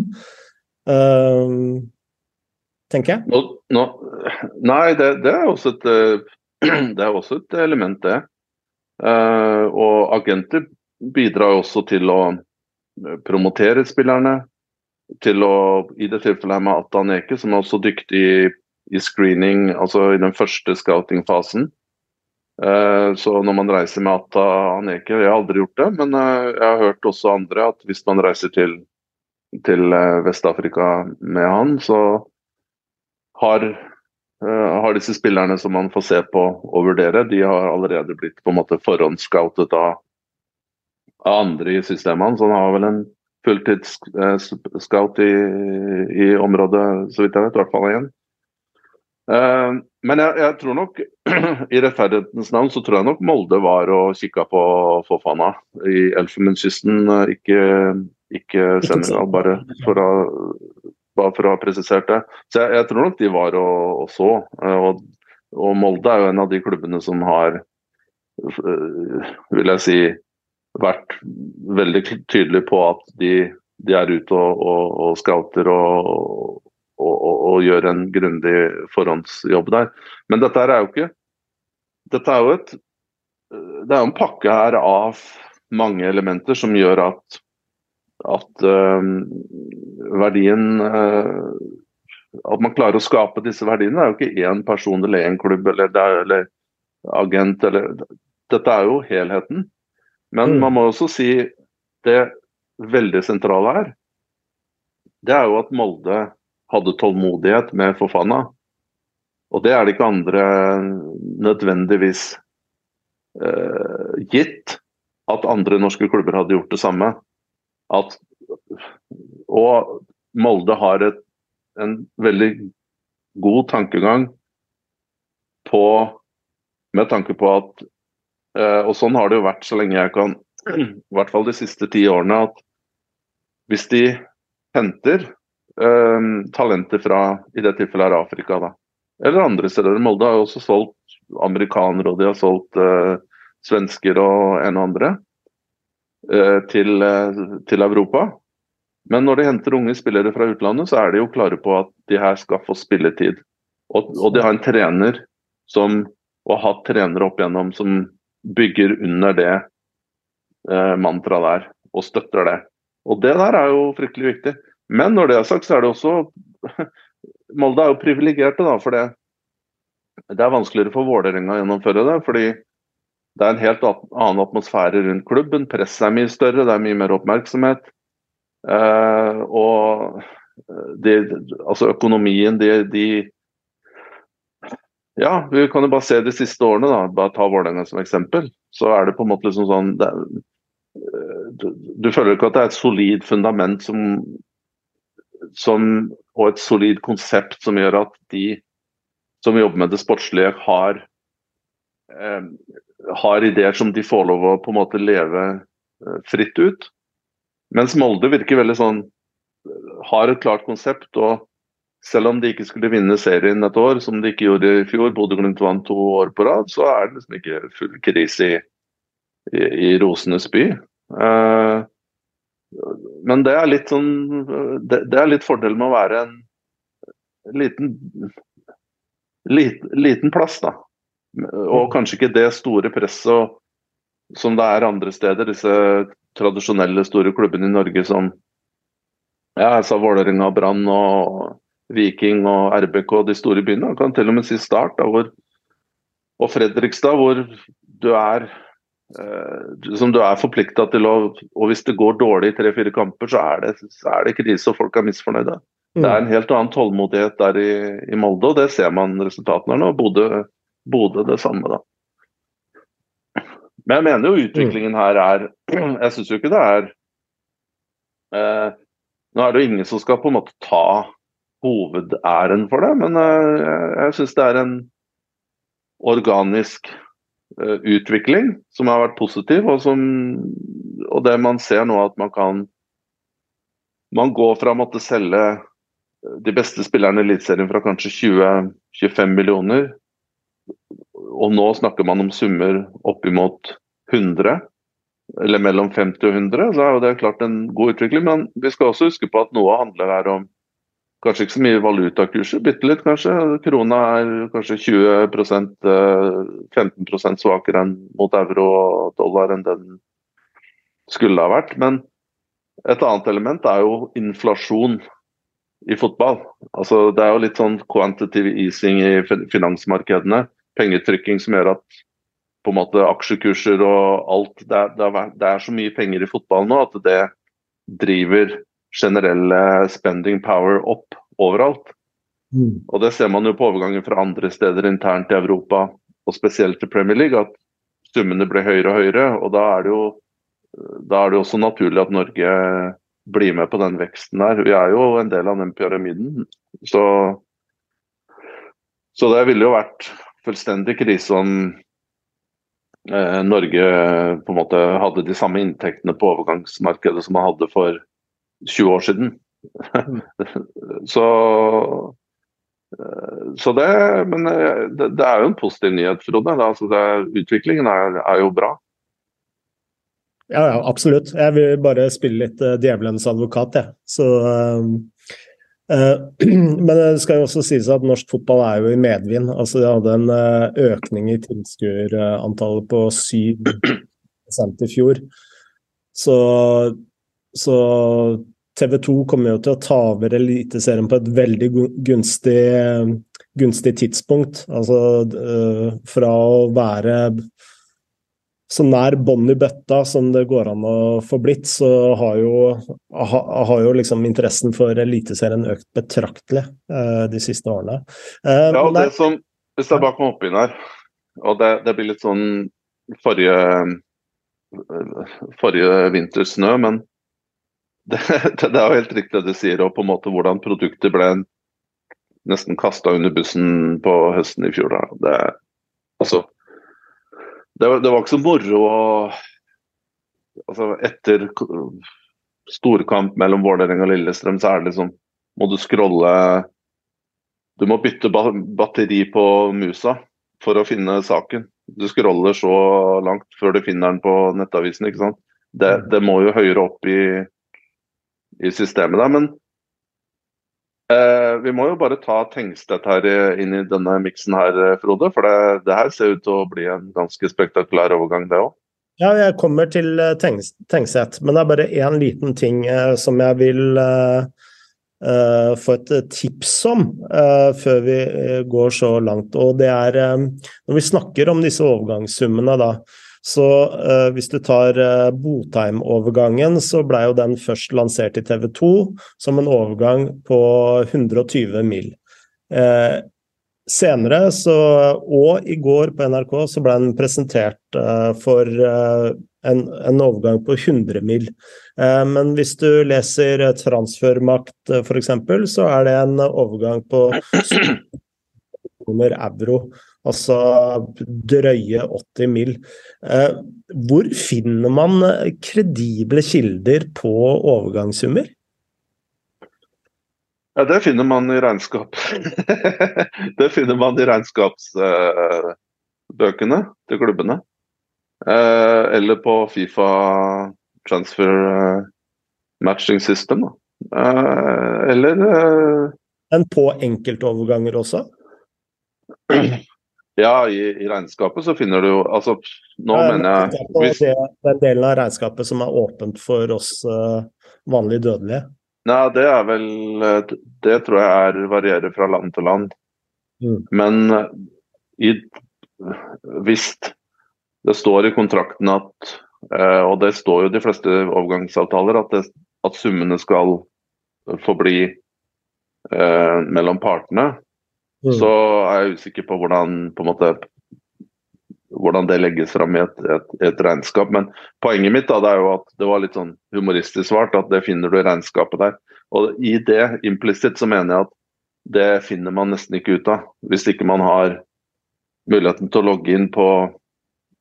tenker jeg. Nå, nå, nei, det, det, er et, <clears throat> det er også et element, det. og agenter bidrar også til å eh, promotere spillerne. Til å, I det tilfellet med Atan Eke, som er også dyktig i screening, altså i den første scouting-fasen. Uh, så når man reiser med Atta Aneke, jeg har aldri gjort det, men uh, jeg har hørt også andre at hvis man reiser til, til uh, Vest-Afrika med han, så har har disse spillerne som man får se på og vurdere, de har allerede blitt på en måte forhåndsscoutet av, av andre i systemene. Så han har vel en fulltidsscout i, i området, så vidt jeg vet. I hvert fall én. Uh, men jeg, jeg, tror nok, <clears throat> i rettferdighetens navn, så tror jeg nok Molde var og kikka på Fofana i Elfenbenskysten. Ikke, ikke Senegal, bare for å, bare for å ha presisert det. Så jeg, jeg, tror nok de var og, og så. Uh, og, og, Molde er jo en av de klubbene som har, vil jeg si, vært veldig tydelig på at de, de er ute og, og, og scouter og, og, gjør en grundig forhåndsjobb der. Men dette er jo ikke Dette er jo et Det er jo en pakke her av mange elementer som gjør at at øh, verdien øh, At man klarer å skape disse verdiene. Er jo ikke én person eller én klubb eller, eller agent eller Dette er jo helheten. Men mm. man må også si det veldig sentrale her. Det er jo at Molde hadde tålmodighet med Fofana. Og det er det ikke andre nødvendigvis eh, gitt at andre norske klubber hadde gjort det samme. At, og Molde har et, en veldig god tankegang på med tanke på at eh, Og sånn har det jo vært så lenge jeg kan, <clears throat> i hvert fall de siste ti årene, at hvis de henter uh, talenter fra i det tilfellet er Afrika, da. Eller andre steder. Molde har jo også solgt amerikanere, og de har solgt uh, svensker og en og andre uh, til, uh, til, Europa. Men når de henter unge spillere fra utlandet, så er de jo klare på at de her skal få spilletid. Og, og de har en trener som, og har hatt trenere opp igjennom som bygger under det eh, mantraet der, og støtter det. Og det der er jo fryktelig viktig. Men når det er sagt, så er det også <laughs> Molde er jo privilegerte, da. For det, det er vanskeligere for Vålerenga å gjennomføre det. Fordi det er en helt annen atmosfære rundt klubben. Presset er mye større, det er mye mer oppmerksomhet. Eh, og de, altså økonomien, de, de, Ja, vi kan jo bare se de siste årene, da. Bare ta Vålerenga som eksempel. Så er det på en måte liksom sånn det, du, du føler ikke at det er et solid fundament som som, og et solid konsept som gjør at de som jobber med det sportslige, har, eh, har ideer som de får lov å på en måte leve eh, fritt ut. Mens Molde virker veldig sånn har et klart konsept. og selv om de ikke skulle vinne serien et år, som de ikke gjorde i fjor, Bodø-Glimt vant to år på rad, så er det liksom ikke full krise i, i, i Rosenes by. Uh, men det er litt sånn det, det er litt fordelen med å være en liten, liten, liten plass, da. Og mm. kanskje ikke det store presset som det er andre steder. Disse tradisjonelle store klubbene i Norge som ja, jeg sa Vålerenga, Brann og Viking og RBK, de store byene. Jeg kan til og med si Start da, hvor, og Fredrikstad, hvor du er som du er forplikta til å Og hvis det går dårlig i tre-fire kamper, så er, det, så er, det, krise og folk er misfornøyde. Mm. Det er en helt annen tålmodighet der i, i Molde, og det ser man resultatene her nå. Bodø, Bodø det samme, da. Men jeg mener jo utviklingen her er <clears throat> Jeg syns jo ikke det er eh, Nå er det jo ingen som skal på en måte ta hovedæren for det, men eh, jeg, syns det er en organisk Eh, utvikling som har vært positiv, og, som, og det man ser nå at man kan Man går fra å måtte selge de beste spillerne i Eliteserien fra kanskje 20-25 millioner, og nå snakker man om summer oppimot 100, eller mellom 50 og 100, så er jo det klart en god utvikling. Men vi skal også huske på at noe handler her om Kanskje ikke så mye valutakurser, bitte litt kanskje. Krona er kanskje 20% 15 eh, svakere mot euro og dollar enn den skulle ha vært. Men et annet element er jo inflasjon i fotball. Altså, det er jo litt sånn quantitative easing i finansmarkedene. Pengetrykking som gjør at på en måte aksjekurser og alt det er, det er så mye penger i fotball nå at det driver generelle spending power opp overalt. Mm. Og det ser man jo på overgangen fra andre steder internt i Europa, og spesielt til Premier League, at summene blir høyere og høyere. Og da er det jo da er det også naturlig at Norge blir med på den veksten der. Vi er jo en del av den pyramiden. Så, så det ville jo vært fullstendig krise om eh, Norge på en måte hadde de samme inntektene på overgangsmarkedet som man hadde for 20 år siden. Mm. <laughs> så eh, så det, Men eh, det, det, er jo en positiv nyhet, Frode. Altså det, utviklingen er, er, jo bra. Ja, ja, absolutt. Jeg vil bare spille litt uh, djevelens advokat, jeg. Så uh, uh, <clears throat> Men det skal jo også sies at norsk fotball er jo i medvind. Altså, de hadde en økning i tilskuerantallet på 7 i fjor. Så, så TV 2 kommer jo til å ta over Eliteserien på et veldig gunstig, gunstig tidspunkt. Altså fra å være så nær bånn i bøtta som det går an å få blitt, så har jo, ha, har jo liksom interessen for Eliteserien økt betraktelig eh, de siste årene. Eh, ja, og det som, Hvis jeg bare kan hoppe inn her, og det, det blir litt sånn forrige, forrige vinters snø, men <laughs> det, det, er jo helt riktig det du sier, og på en måte hvordan produktet ble nesten kasta under bussen på høsten i fjor. Da. Det, altså, det, det var ikke så moro å altså Etter storkamp mellom Vålerenga og Lillestrøm, så er det liksom Må du scrolle Du må bytte batteri på musa for å finne saken. Du scroller så langt før du finner den på nettavisen. ikke sant? Det, mm. det må jo høyere opp i, i systemet der. Men Eh, vi må jo bare ta Tengstedt her inn i denne miksen her, eh, Frode. For det, det, her ser ut til å bli en ganske spektakulær overgang, det òg. Ja, jeg kommer til eh, Tengstedt, men det er bare én liten ting eh, som jeg vil eh, eh få et tips om før vi går så langt. Og det er når vi snakker om disse overgangssummene, da. Så uh, hvis du tar uh, Botheim-overgangen, så ble jo den først lansert i TV 2 som en overgang på 120 mil. Uh, senere, så, og i går på NRK, så ble den presentert for en, en, overgang på 100 mil. men hvis du leser Transfermakt f.eks., så er det en overgang på euro altså drøye 80 mil. Eh, hvor finner man kredible kilder på overgangssummer? Ja, Det finner man i regnskap. <laughs> det finner man i regnskapsbøkene til klubbene. Eh, eller på Fifa Transfer Matching System. Eller Men på enkeltoverganger også? <clears throat> Ja, i, i, regnskapet så finner du jo Altså, nå ja, mener jeg hvis... det, Den delen av regnskapet som er åpent for oss uh, vanlige dødelige? Nei, det er vel eh, Det tror jeg er varierer fra land til land. Mm. Men uh, i, hvis det står i kontrakten at uh, Og det står jo de fleste overgangsavtaler at, det, at summene skal forbli mellom partene Mm. Så er jeg usikker på hvordan, på måte, hvordan det legges fram i et, et, et, regnskap. Men poenget mitt da, det er jo at det var litt sånn humoristisk svart, at det finner du i regnskapet der. Og i det implisitt så mener jeg at det finner man nesten ikke ut av. Hvis ikke man har muligheten til å logge inn på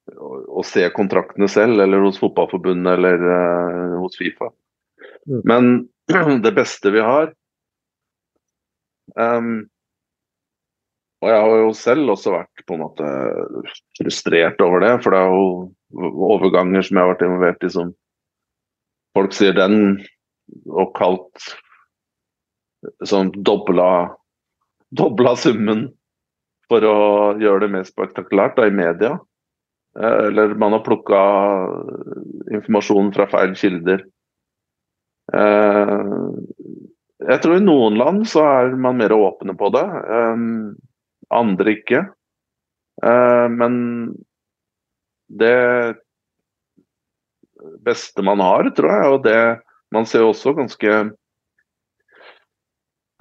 å se kontraktene selv, eller hos Fotballforbundet eller uh, hos Fifa. Mm. Men <clears throat> det beste vi har um, og jeg har jo selv også vært på en måte frustrert over det, for det er jo overganger som jeg har vært involvert i som folk sier den, og kalt sånn dobla, dobla summen for å gjøre det mer spektakulært da, i media. Eh, eller man har plukka informasjon fra feil kilder. Eh, jeg tror i noen land så er man mer åpne på det. Andre ikke. Eh, men det beste man har, tror jeg, og det man ser også ganske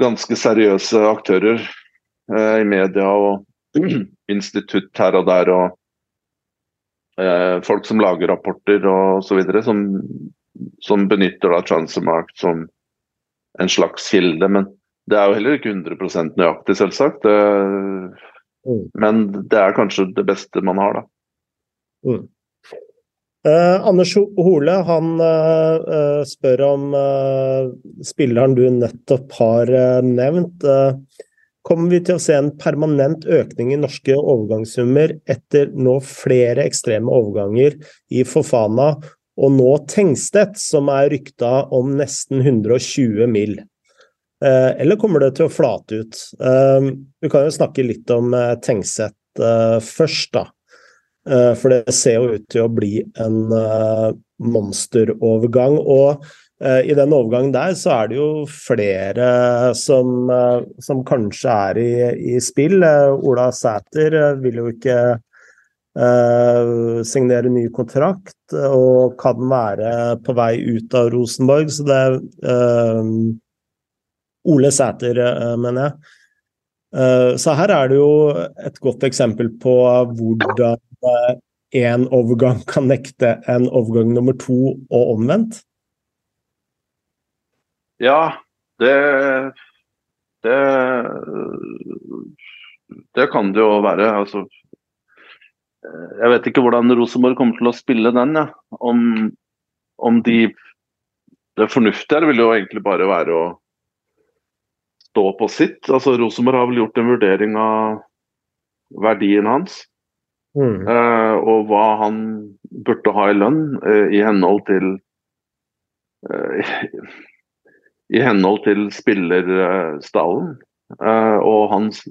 ganske seriøse aktører eh, i media og <clears throat> institutt her og der. og eh, Folk som lager rapporter og så videre, som, som benytter da Transfermarkt som en slags kilde. Men det er jo heller ikke 100 nøyaktig, selvsagt. Mm. Men det er kanskje det beste man har, da. Mm. Eh, Anders Hole han eh, spør om eh, spilleren du nettopp har nevnt. kommer vi til å se en permanent økning i norske overgangssummer etter nå flere ekstreme overganger i Fofana og nå Tengstedt, som er rykta om nesten 120 mil? Eller kommer det til å flate ut? vi kan jo snakke litt om Tengstedt først, da. Eh, for det ser jo ut til å bli en eh, monsterovergang. Og eh, i den overgangen der så er det jo flere som, som kanskje er i, i spill. Ola Sæter vil jo ikke uh, signere ny kontrakt og kan være på vei ut av Rosenborg, så det uh, Ole Sæter, uh, mener jeg. Så her er det jo et godt eksempel på hvordan én overgang kan nekte en overgang nummer to, og omvendt? Ja, det Det, det kan det jo være. Altså, jeg vet ikke hvordan Rosenborg kommer til å spille den. Ja. Om, om de Det fornuftige vil jo egentlig bare være å stå på sitt. Altså Rosenborg har vel gjort en vurdering av verdien hans. Mm. Uh, og hva han burde ha i lønn uh, i henhold til uh, I henhold til spillerstallen og hans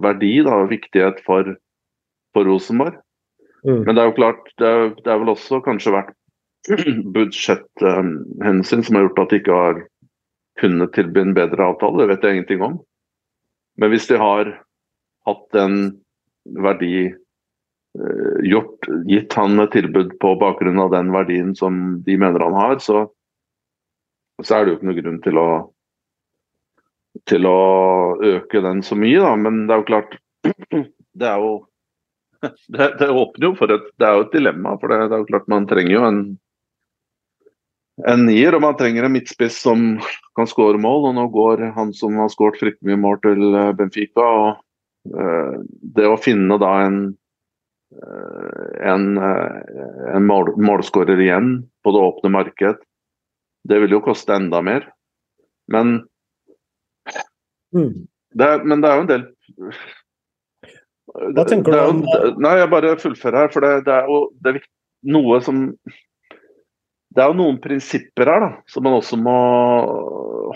verdi, da, viktighet for, for Rosenborg. Mm. Men det er jo klart, det er, det er vel også kanskje vært <clears throat> budsjetthensyn som har gjort at de ikke har kunnet tilby en bedre avtale. Det vet jeg ingenting om. Men hvis de har hatt en verdi Eh, gjort, gitt han et tilbud på bakgrunn av den verdien som de mener han har, så, så er det jo ikke noe grunn til å, til å øke den så mye. Da. Men det er jo klart <clears throat> Det er jo <laughs> det, det åpner jo for et Det er jo et dilemma. For det, det er jo klart man trenger jo en en nier, og man trenger en midtspiss som kan skåre mål. og Nå går han som har skåret fryktelig mye mål til eh, Benfica. og uh, Det å finne da en Eh, en, eh, en mål, målskårer igjen på det åpne marked. Det vil jo koste enda mer. Men, mm. det, er, men det er jo en del Hva tenker du om Nei, jeg bare fullfører her. For det, det er jo det er noe som Det er jo noen prinsipper her da, som man også må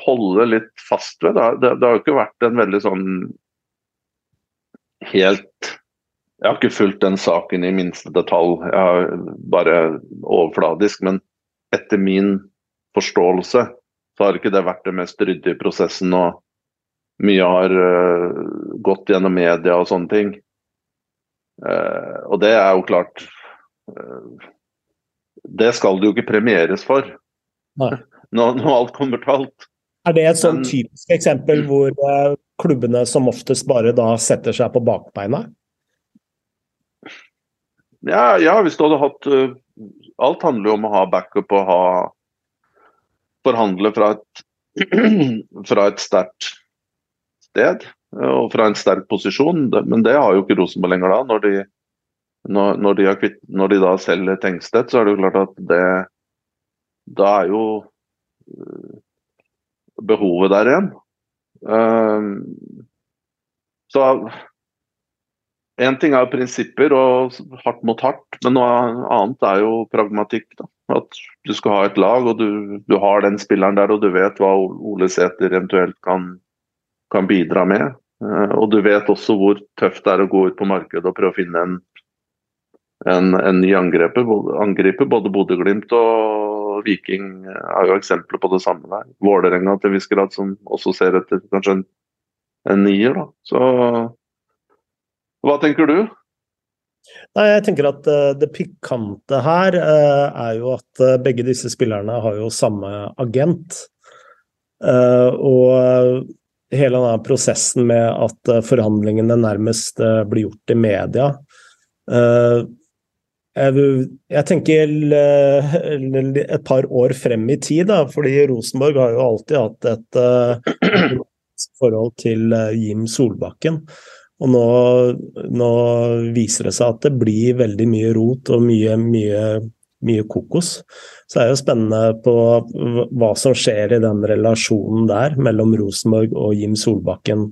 holde litt fast ved. Det, det, har jo ikke vært en veldig sånn helt jeg har ikke fulgt den saken i minste detalj, jeg har bare overfladisk. Men etter min forståelse så har ikke det vært den mest ryddige prosessen. og Mye har uh, gått gjennom media og sånne ting. Uh, og det er jo klart uh, Det skal det jo ikke premieres for. Når, <laughs> når, alt kommer til alt. Er det et sånn typisk eksempel hvor klubbene som oftest bare da setter seg på bakbeina? Ja, ja, hvis du hadde hatt uh, Alt handler jo om å ha backup og ha Forhandle fra et, <clears throat> fra et sterkt sted og fra en sterk posisjon. Men det har jo ikke Rosenborg lenger da. Når de, når, når de, kvitt, når de da selger Tengstedt, så er det jo klart at det Da er jo uh, behovet der igjen. Um, så Én ting er prinsipper og hardt mot hardt, men noe annet er jo pragmatikk. Da. At du skal ha et lag, og du, du, har den spilleren der, og du vet hva Ole Sæter eventuelt kan, kan, bidra med. Uh, og du vet også hvor tøft det er å gå ut på markedet og prøve å finne en, en, en ny angriper. angriper. Både Bodø-Glimt og Viking er jo eksempler på det samme der. Vålerenga til en viss grad, som også ser etter kanskje en, en nier. da. Så hva tenker du? Nei, jeg tenker at uh, Det pikante her uh, er jo at begge disse spillerne har jo samme agent. og hele denne prosessen med at forhandlingene nærmest blir gjort i media. Jeg tenker et par år frem i tid, da, fordi Rosenborg har jo alltid hatt et <clears throat> forhold til Jim Solbakken. Og nå, nå, viser det seg at det blir veldig mye rot og mye, mye, mye kokos. Så det er jo spennende på hva som skjer i den relasjonen der mellom Rosenborg og Jim Solbakken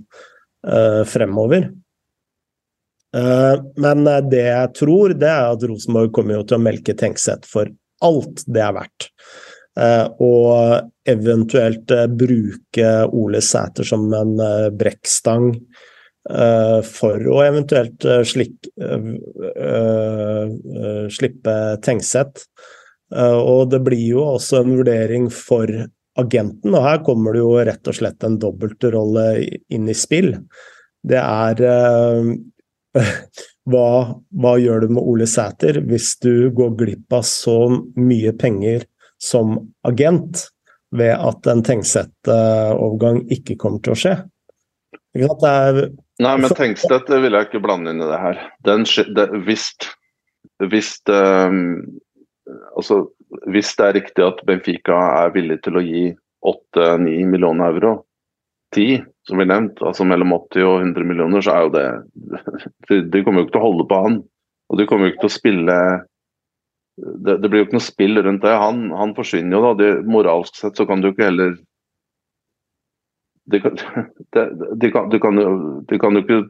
eh, fremover. Eh, men det jeg tror, det er at Rosenborg kommer jo til å melke Tenkseth for alt det er verdt. Eh, og eventuelt eh, bruke Ole Sæter som en eh, brekkstang Eh, for å eventuelt slik, slippe Tengseth. og det blir jo også en vurdering for agenten, og her kommer det jo rett og slett en dobbeltrolle inn i spill. Det er <laughs> hva, hva, gjør du med Ole Sæter hvis du går glipp av så mye penger som agent ved at en Tengseth-overgang ikke kommer til å skje? Det er Nei, men Tengstedt vil jeg ikke blande inn i det her. Den, det, hvis, hvis, um, altså, hvis det er riktig at Benfica er villig til å gi 8-9 millioner euro, 10 som vi nevnt, altså mellom 80 og 100 millioner, så er jo det <laughs> De kommer jo ikke til å holde på han. Og de kommer jo ikke til å spille det, det, blir jo ikke noe spill rundt det. Han, han forsvinner jo da. Det, moralsk sett så kan du ikke heller de kan, <laughs> de, de, kan, kan, de, kan, jo ikke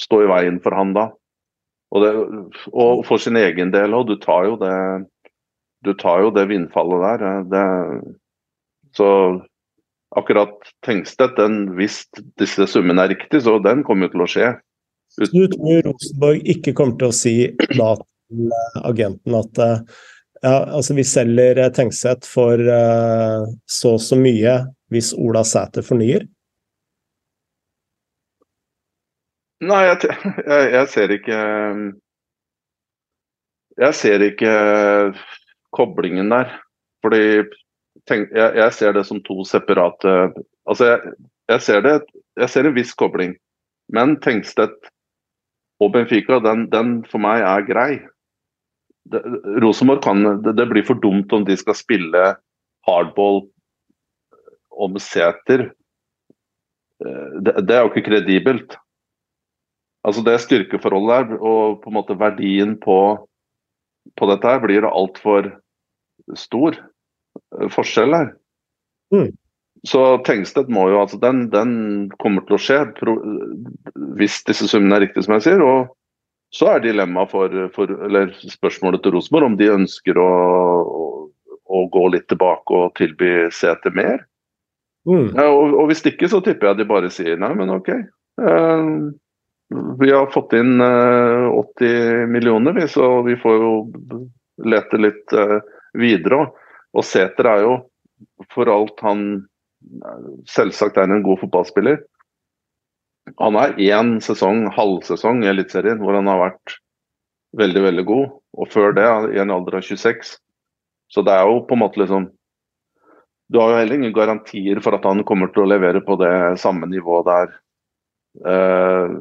stå i veien for han da. Og, det, og for sin egen del òg. Du tar jo det du tar jo det vindfallet der. Det, så akkurat Tengstedt, den, hvis disse summene er riktige, så den kommer jo til å skje. Ut du tror Rosenborg ikke kommer til å si da til agenten at ja, altså vi selger Tengstedt for uh, så og så mye, hvis Ola Sæter fornyer? Nei, jeg, <laughs> jeg, jeg, ser ikke Jeg ser ikke koblingen der. Fordi tenk, jeg, jeg, ser det som to separate Altså, jeg, ser det Jeg ser en viss kobling. Men Tengstedt og Benfica, den, den for meg er grei. Rosenborg kan det, det blir for dumt om de skal spille hardball om Sæter, eh, det, det, er jo ikke kredibelt. Altså Det styrkeforholdet der og på en måte verdien på, på dette her blir altfor stor forskjell her. Mm. Så Tengstedt må jo, altså den, den, kommer til å skje hvis disse summene er riktige, som jeg sier. og så er dilemmaet for, for, eller spørsmålet til Rosenborg om de ønsker å, å, å, gå litt tilbake og tilby CT mer. Mm. Ja, og, og, hvis ikke, så tipper jeg de bare sier nei, men OK. Uh, vi har fått inn eh, 80 millioner, vi, så vi får jo lete litt uh, videre. Og Sæter er jo, for alt han selvsagt er en god fotballspiller Han er én sesong, halvsesong i Eliteserien, hvor han har vært veldig, veldig god. Og før det, i en alder av 26. Så det er jo på en måte liksom du har jo heller ingen garantier for at han kommer til å levere på det samme nivået der eh,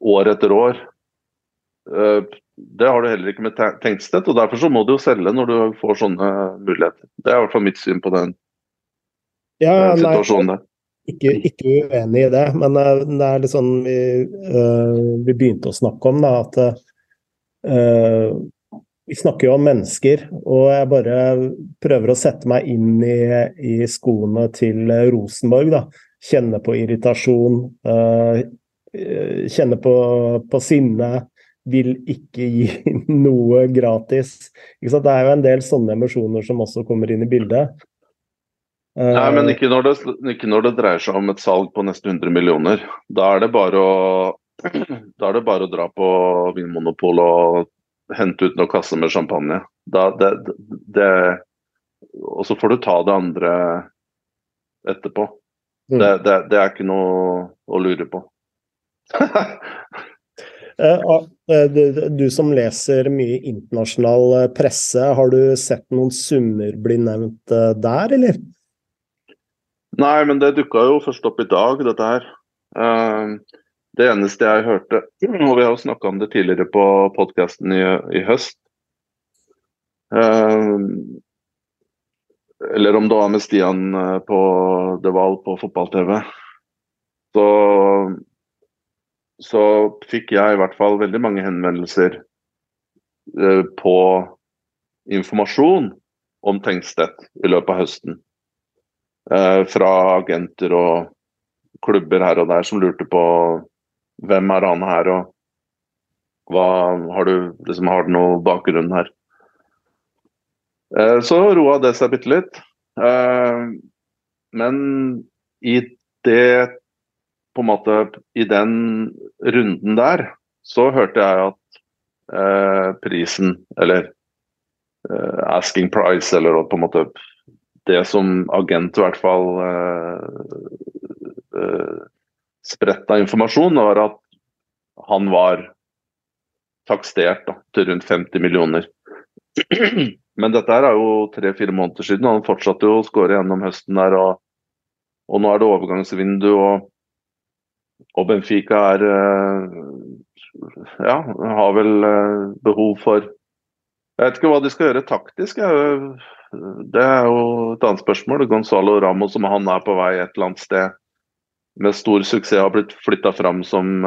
år etter år. Eh, det har du heller ikke med Tenkstedt, og derfor så må du jo selge når du får sånne muligheter. Det er i hvert fall mitt syn på den ja, eh, situasjonen der. Ikke, ikke, uenig i det, men eh, det er litt sånn vi, uh, vi begynte å snakke om, da, at uh, vi snakker jo om mennesker, og jeg bare prøver å sette meg inn i, i skoene til Rosenborg. da. Kjenne på irritasjon, uh, kjenne på, på sinne. Vil ikke gi <laughs> noe gratis. Det er jo en del sånne emosjoner som også kommer inn i bildet. Nei, men ikke når, det, ikke når, det, dreier seg om et salg på nesten 100 millioner. Da er det bare å, <clears throat> da er det bare å dra på Vinmonopolet og hente ut noen kasser med champagne. Da, det, det, og så får du ta det andre etterpå. Mm. Det, det, det, er ikke noe å lure på. <laughs> Eh, eh, du som leser mye internasjonal eh, presse, har du sett noen summer bli nevnt der, eller? Nei, men det dukka jo først opp i dag, dette her. Det eneste jeg hørte, <clears throat> og vi har jo snakka om det tidligere på podkasten i, i, høst Eller om det var med Stian på Deval på fotball-TV. Så, så fikk jeg i hvert fall veldig mange henvendelser uh, på informasjon om Tengstedt i løpet av høsten eh, fra agenter og klubber her og der som lurte på hvem er han her, og hva har du liksom, har du noe bakgrunn her? Eh, så roa det seg bitte litt. Eh, men i det på en måte I den runden der så hørte jeg at eh, prisen, eller eh, asking price, eller på en måte det som agent i hvert fall eh, eh, spretta informasjon, var at han var takstert da, til rundt 50 millioner. Men dette her er jo tre-fire måneder siden, og han fortsatte jo å skåre gjennom høsten der. Og, og, nå er det overgangsvindu, og, og Benfica er uh, Ja, har vel behov for Jeg vet ikke hva de skal gjøre taktisk. Det er jo et annet spørsmål. Gonzalo Ramos, som han er på vei et eller annet sted med stor suksess, har blitt flytta fram som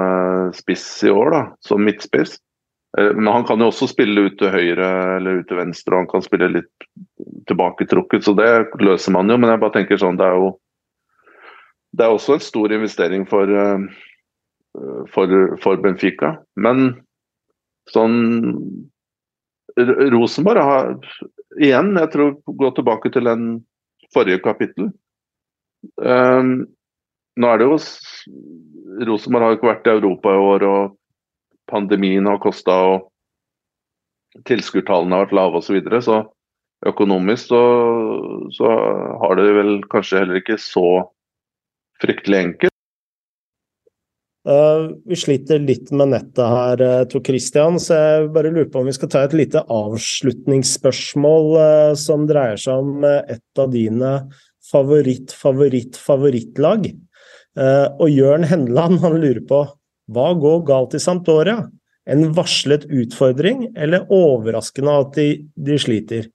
spiss i år, da, som midtspiss. Men han kan jo også spille ut til høyre eller ut til venstre, og han kan spille litt tilbaketrukket, så det løser man jo. Men jeg bare tenker sånn, det er jo det er også en stor investering for, uh, for, for Benfica. Men sånn Rosenborg har igjen, jeg tror gå tilbake til den forrige kapittel. Um, nå er det jo Rosenborg har ikke vært i Europa i år, og pandemien har kosta, og tilskuertallene har vært lave osv. Så, videre, så økonomisk så, så har det vel kanskje heller ikke så fryktelig enkelt. Uh, vi sliter litt med nettet her, uh, Tor Christian, så jeg bare lurer på om vi skal ta et lite avslutningsspørsmål uh, som dreier seg om et av dine favoritt, favoritt, favorittlag. og Jørn Henland han lurer på hva går galt i Sampdoria? En varslet utfordring, eller overraskende at de, de sliter?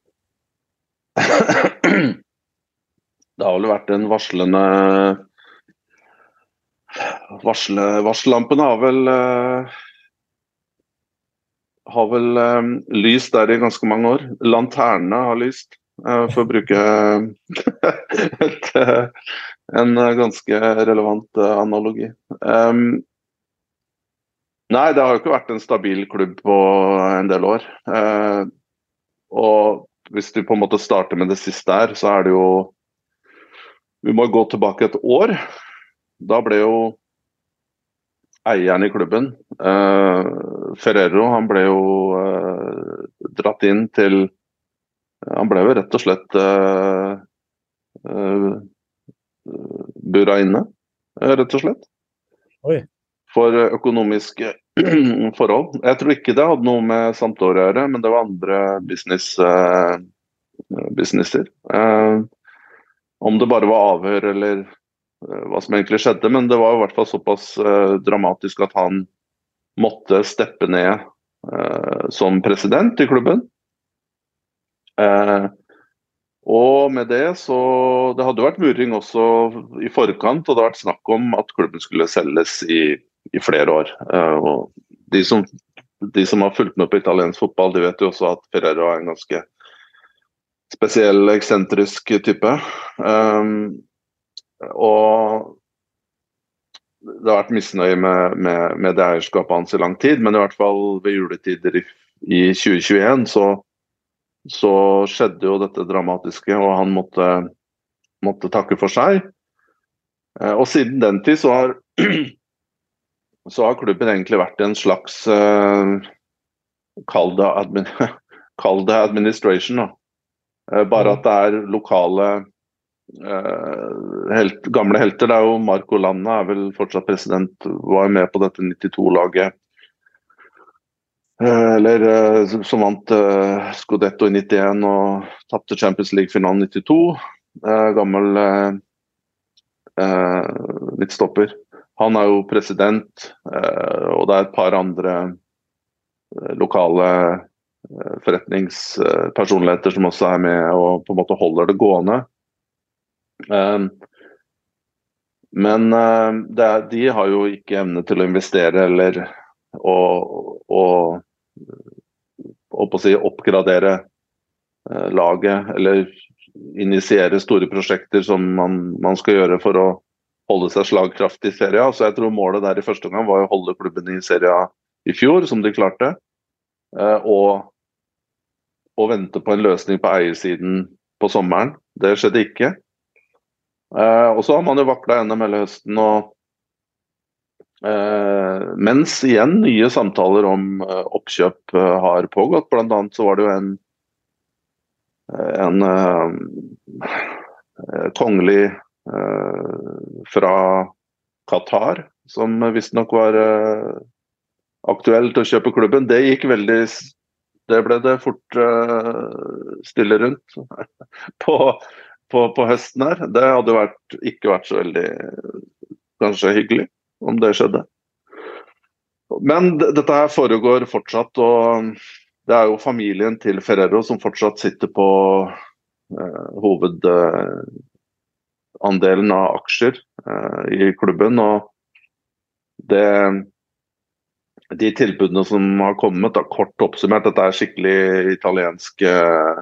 <clears throat> Det har vel vært en varslende Varsle, varsellampene har vel uh, har vel um, lyst der i ganske mange år. Lanternene har lyst, uh, for å bruke <laughs> et, uh, en ganske relevant analogi. Um, nei, det har jo ikke vært en stabil klubb på en del år. og hvis du på en måte starter med det siste her, så er det jo Vi må gå tilbake et år. Da ble jo eieren i klubben, uh, Ferrero, han ble jo uh, dratt inn til Han ble jo rett og slett uh, bura inne, rett og slett. Oi. For økonomiske <clears throat> forhold. Jeg tror ikke det hadde noe med Sampdoria å gjøre, men det var andre business, businesser. om det bare var avhør eller Eh, hva som egentlig skjedde, men det var i hvert fall såpass uh, dramatisk at han måtte steppe ned uh, som president i klubben. Og med det så Det hadde vært murring også i forkant, og det har vært snakk om at klubben skulle selges i, i flere år. og de som, de som, har fulgt med på italiensk fotball, de vet jo også at Ferrero er en ganske spesiell, eksentrisk type. Um, og det har vært misnøye med, med, med, det eierskapet hans i lang tid, men i hvert fall ved juletider i, i 2021 så, så, skjedde jo dette dramatiske, og han måtte, måtte takke for seg. Eh, og siden den tid så har, <clears throat> så har klubben egentlig vært en slags uh, <laughs> Kall det, administration, da. Uh, bare at det er lokale helt, gamle helter. Det er jo Marco Landa er vel fortsatt president, var med på dette 92-laget. Uh, eh, eller uh, som vant Scudetto i 91 og tapte Champions League-finalen 92. gammel midtstopper. Han er jo president, og det er et par andre lokale forretningspersonligheter som også er med og på en måte holder det gående. Men er, de har jo ikke evne til å investere eller å, å, å, si, oppgradere laget eller initiere store prosjekter som man, man, skal gjøre for å holde seg slagkraftig i serien. Så jeg tror målet der i første omgang var å holde klubben i serien i fjor, som de klarte. Eh, og, og vente på en løsning på eiersiden på sommeren. Det skjedde ikke. Eh, og så har man jo vakla gjennom hele høsten og uh, mens igjen nye samtaler om oppkjøp har pågått. Blant annet så var det jo en en uh, kongelig uh, fra Qatar, som visstnok var uh, aktuell til å kjøpe klubben. Det gikk veldig Det ble det fort stille rundt <laughs> på, på, på, høsten her. Det hadde vært, ikke vært så veldig kanskje hyggelig om det skjedde. Men dette her foregår fortsatt, og det er jo familien til Ferrero som fortsatt sitter på eh, hovedandelen av aksjer eh, i klubben. Og det, de tilbudene som har kommet, da, kort oppsummert, dette er skikkelig italiensk eh,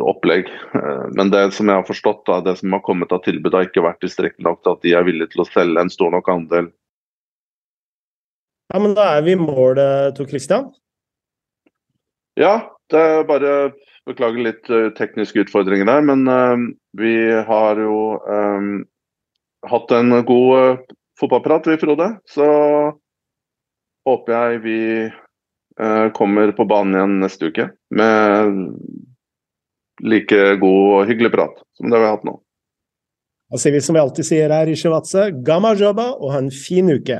opplegg. Eh, men det som jeg har forstått, da, det som har kommet av tilbud, har ikke vært tilstrekkelig nok til at de er villige til å selge en stor nok andel. Ja, men Da er vi i mål, Tor Christian. Ja, det er bare beklager litt tekniske utfordringer der, men uh, vi har jo um, hatt en god uh, fotballprat, vi, Frode. Så håper jeg vi kommer på banen igjen neste uke med like god og hyggelig prat som det vi har hatt nå. Da sier vi som vi alltid sier her i Shivatse, gamma jobba og ha en fin uke.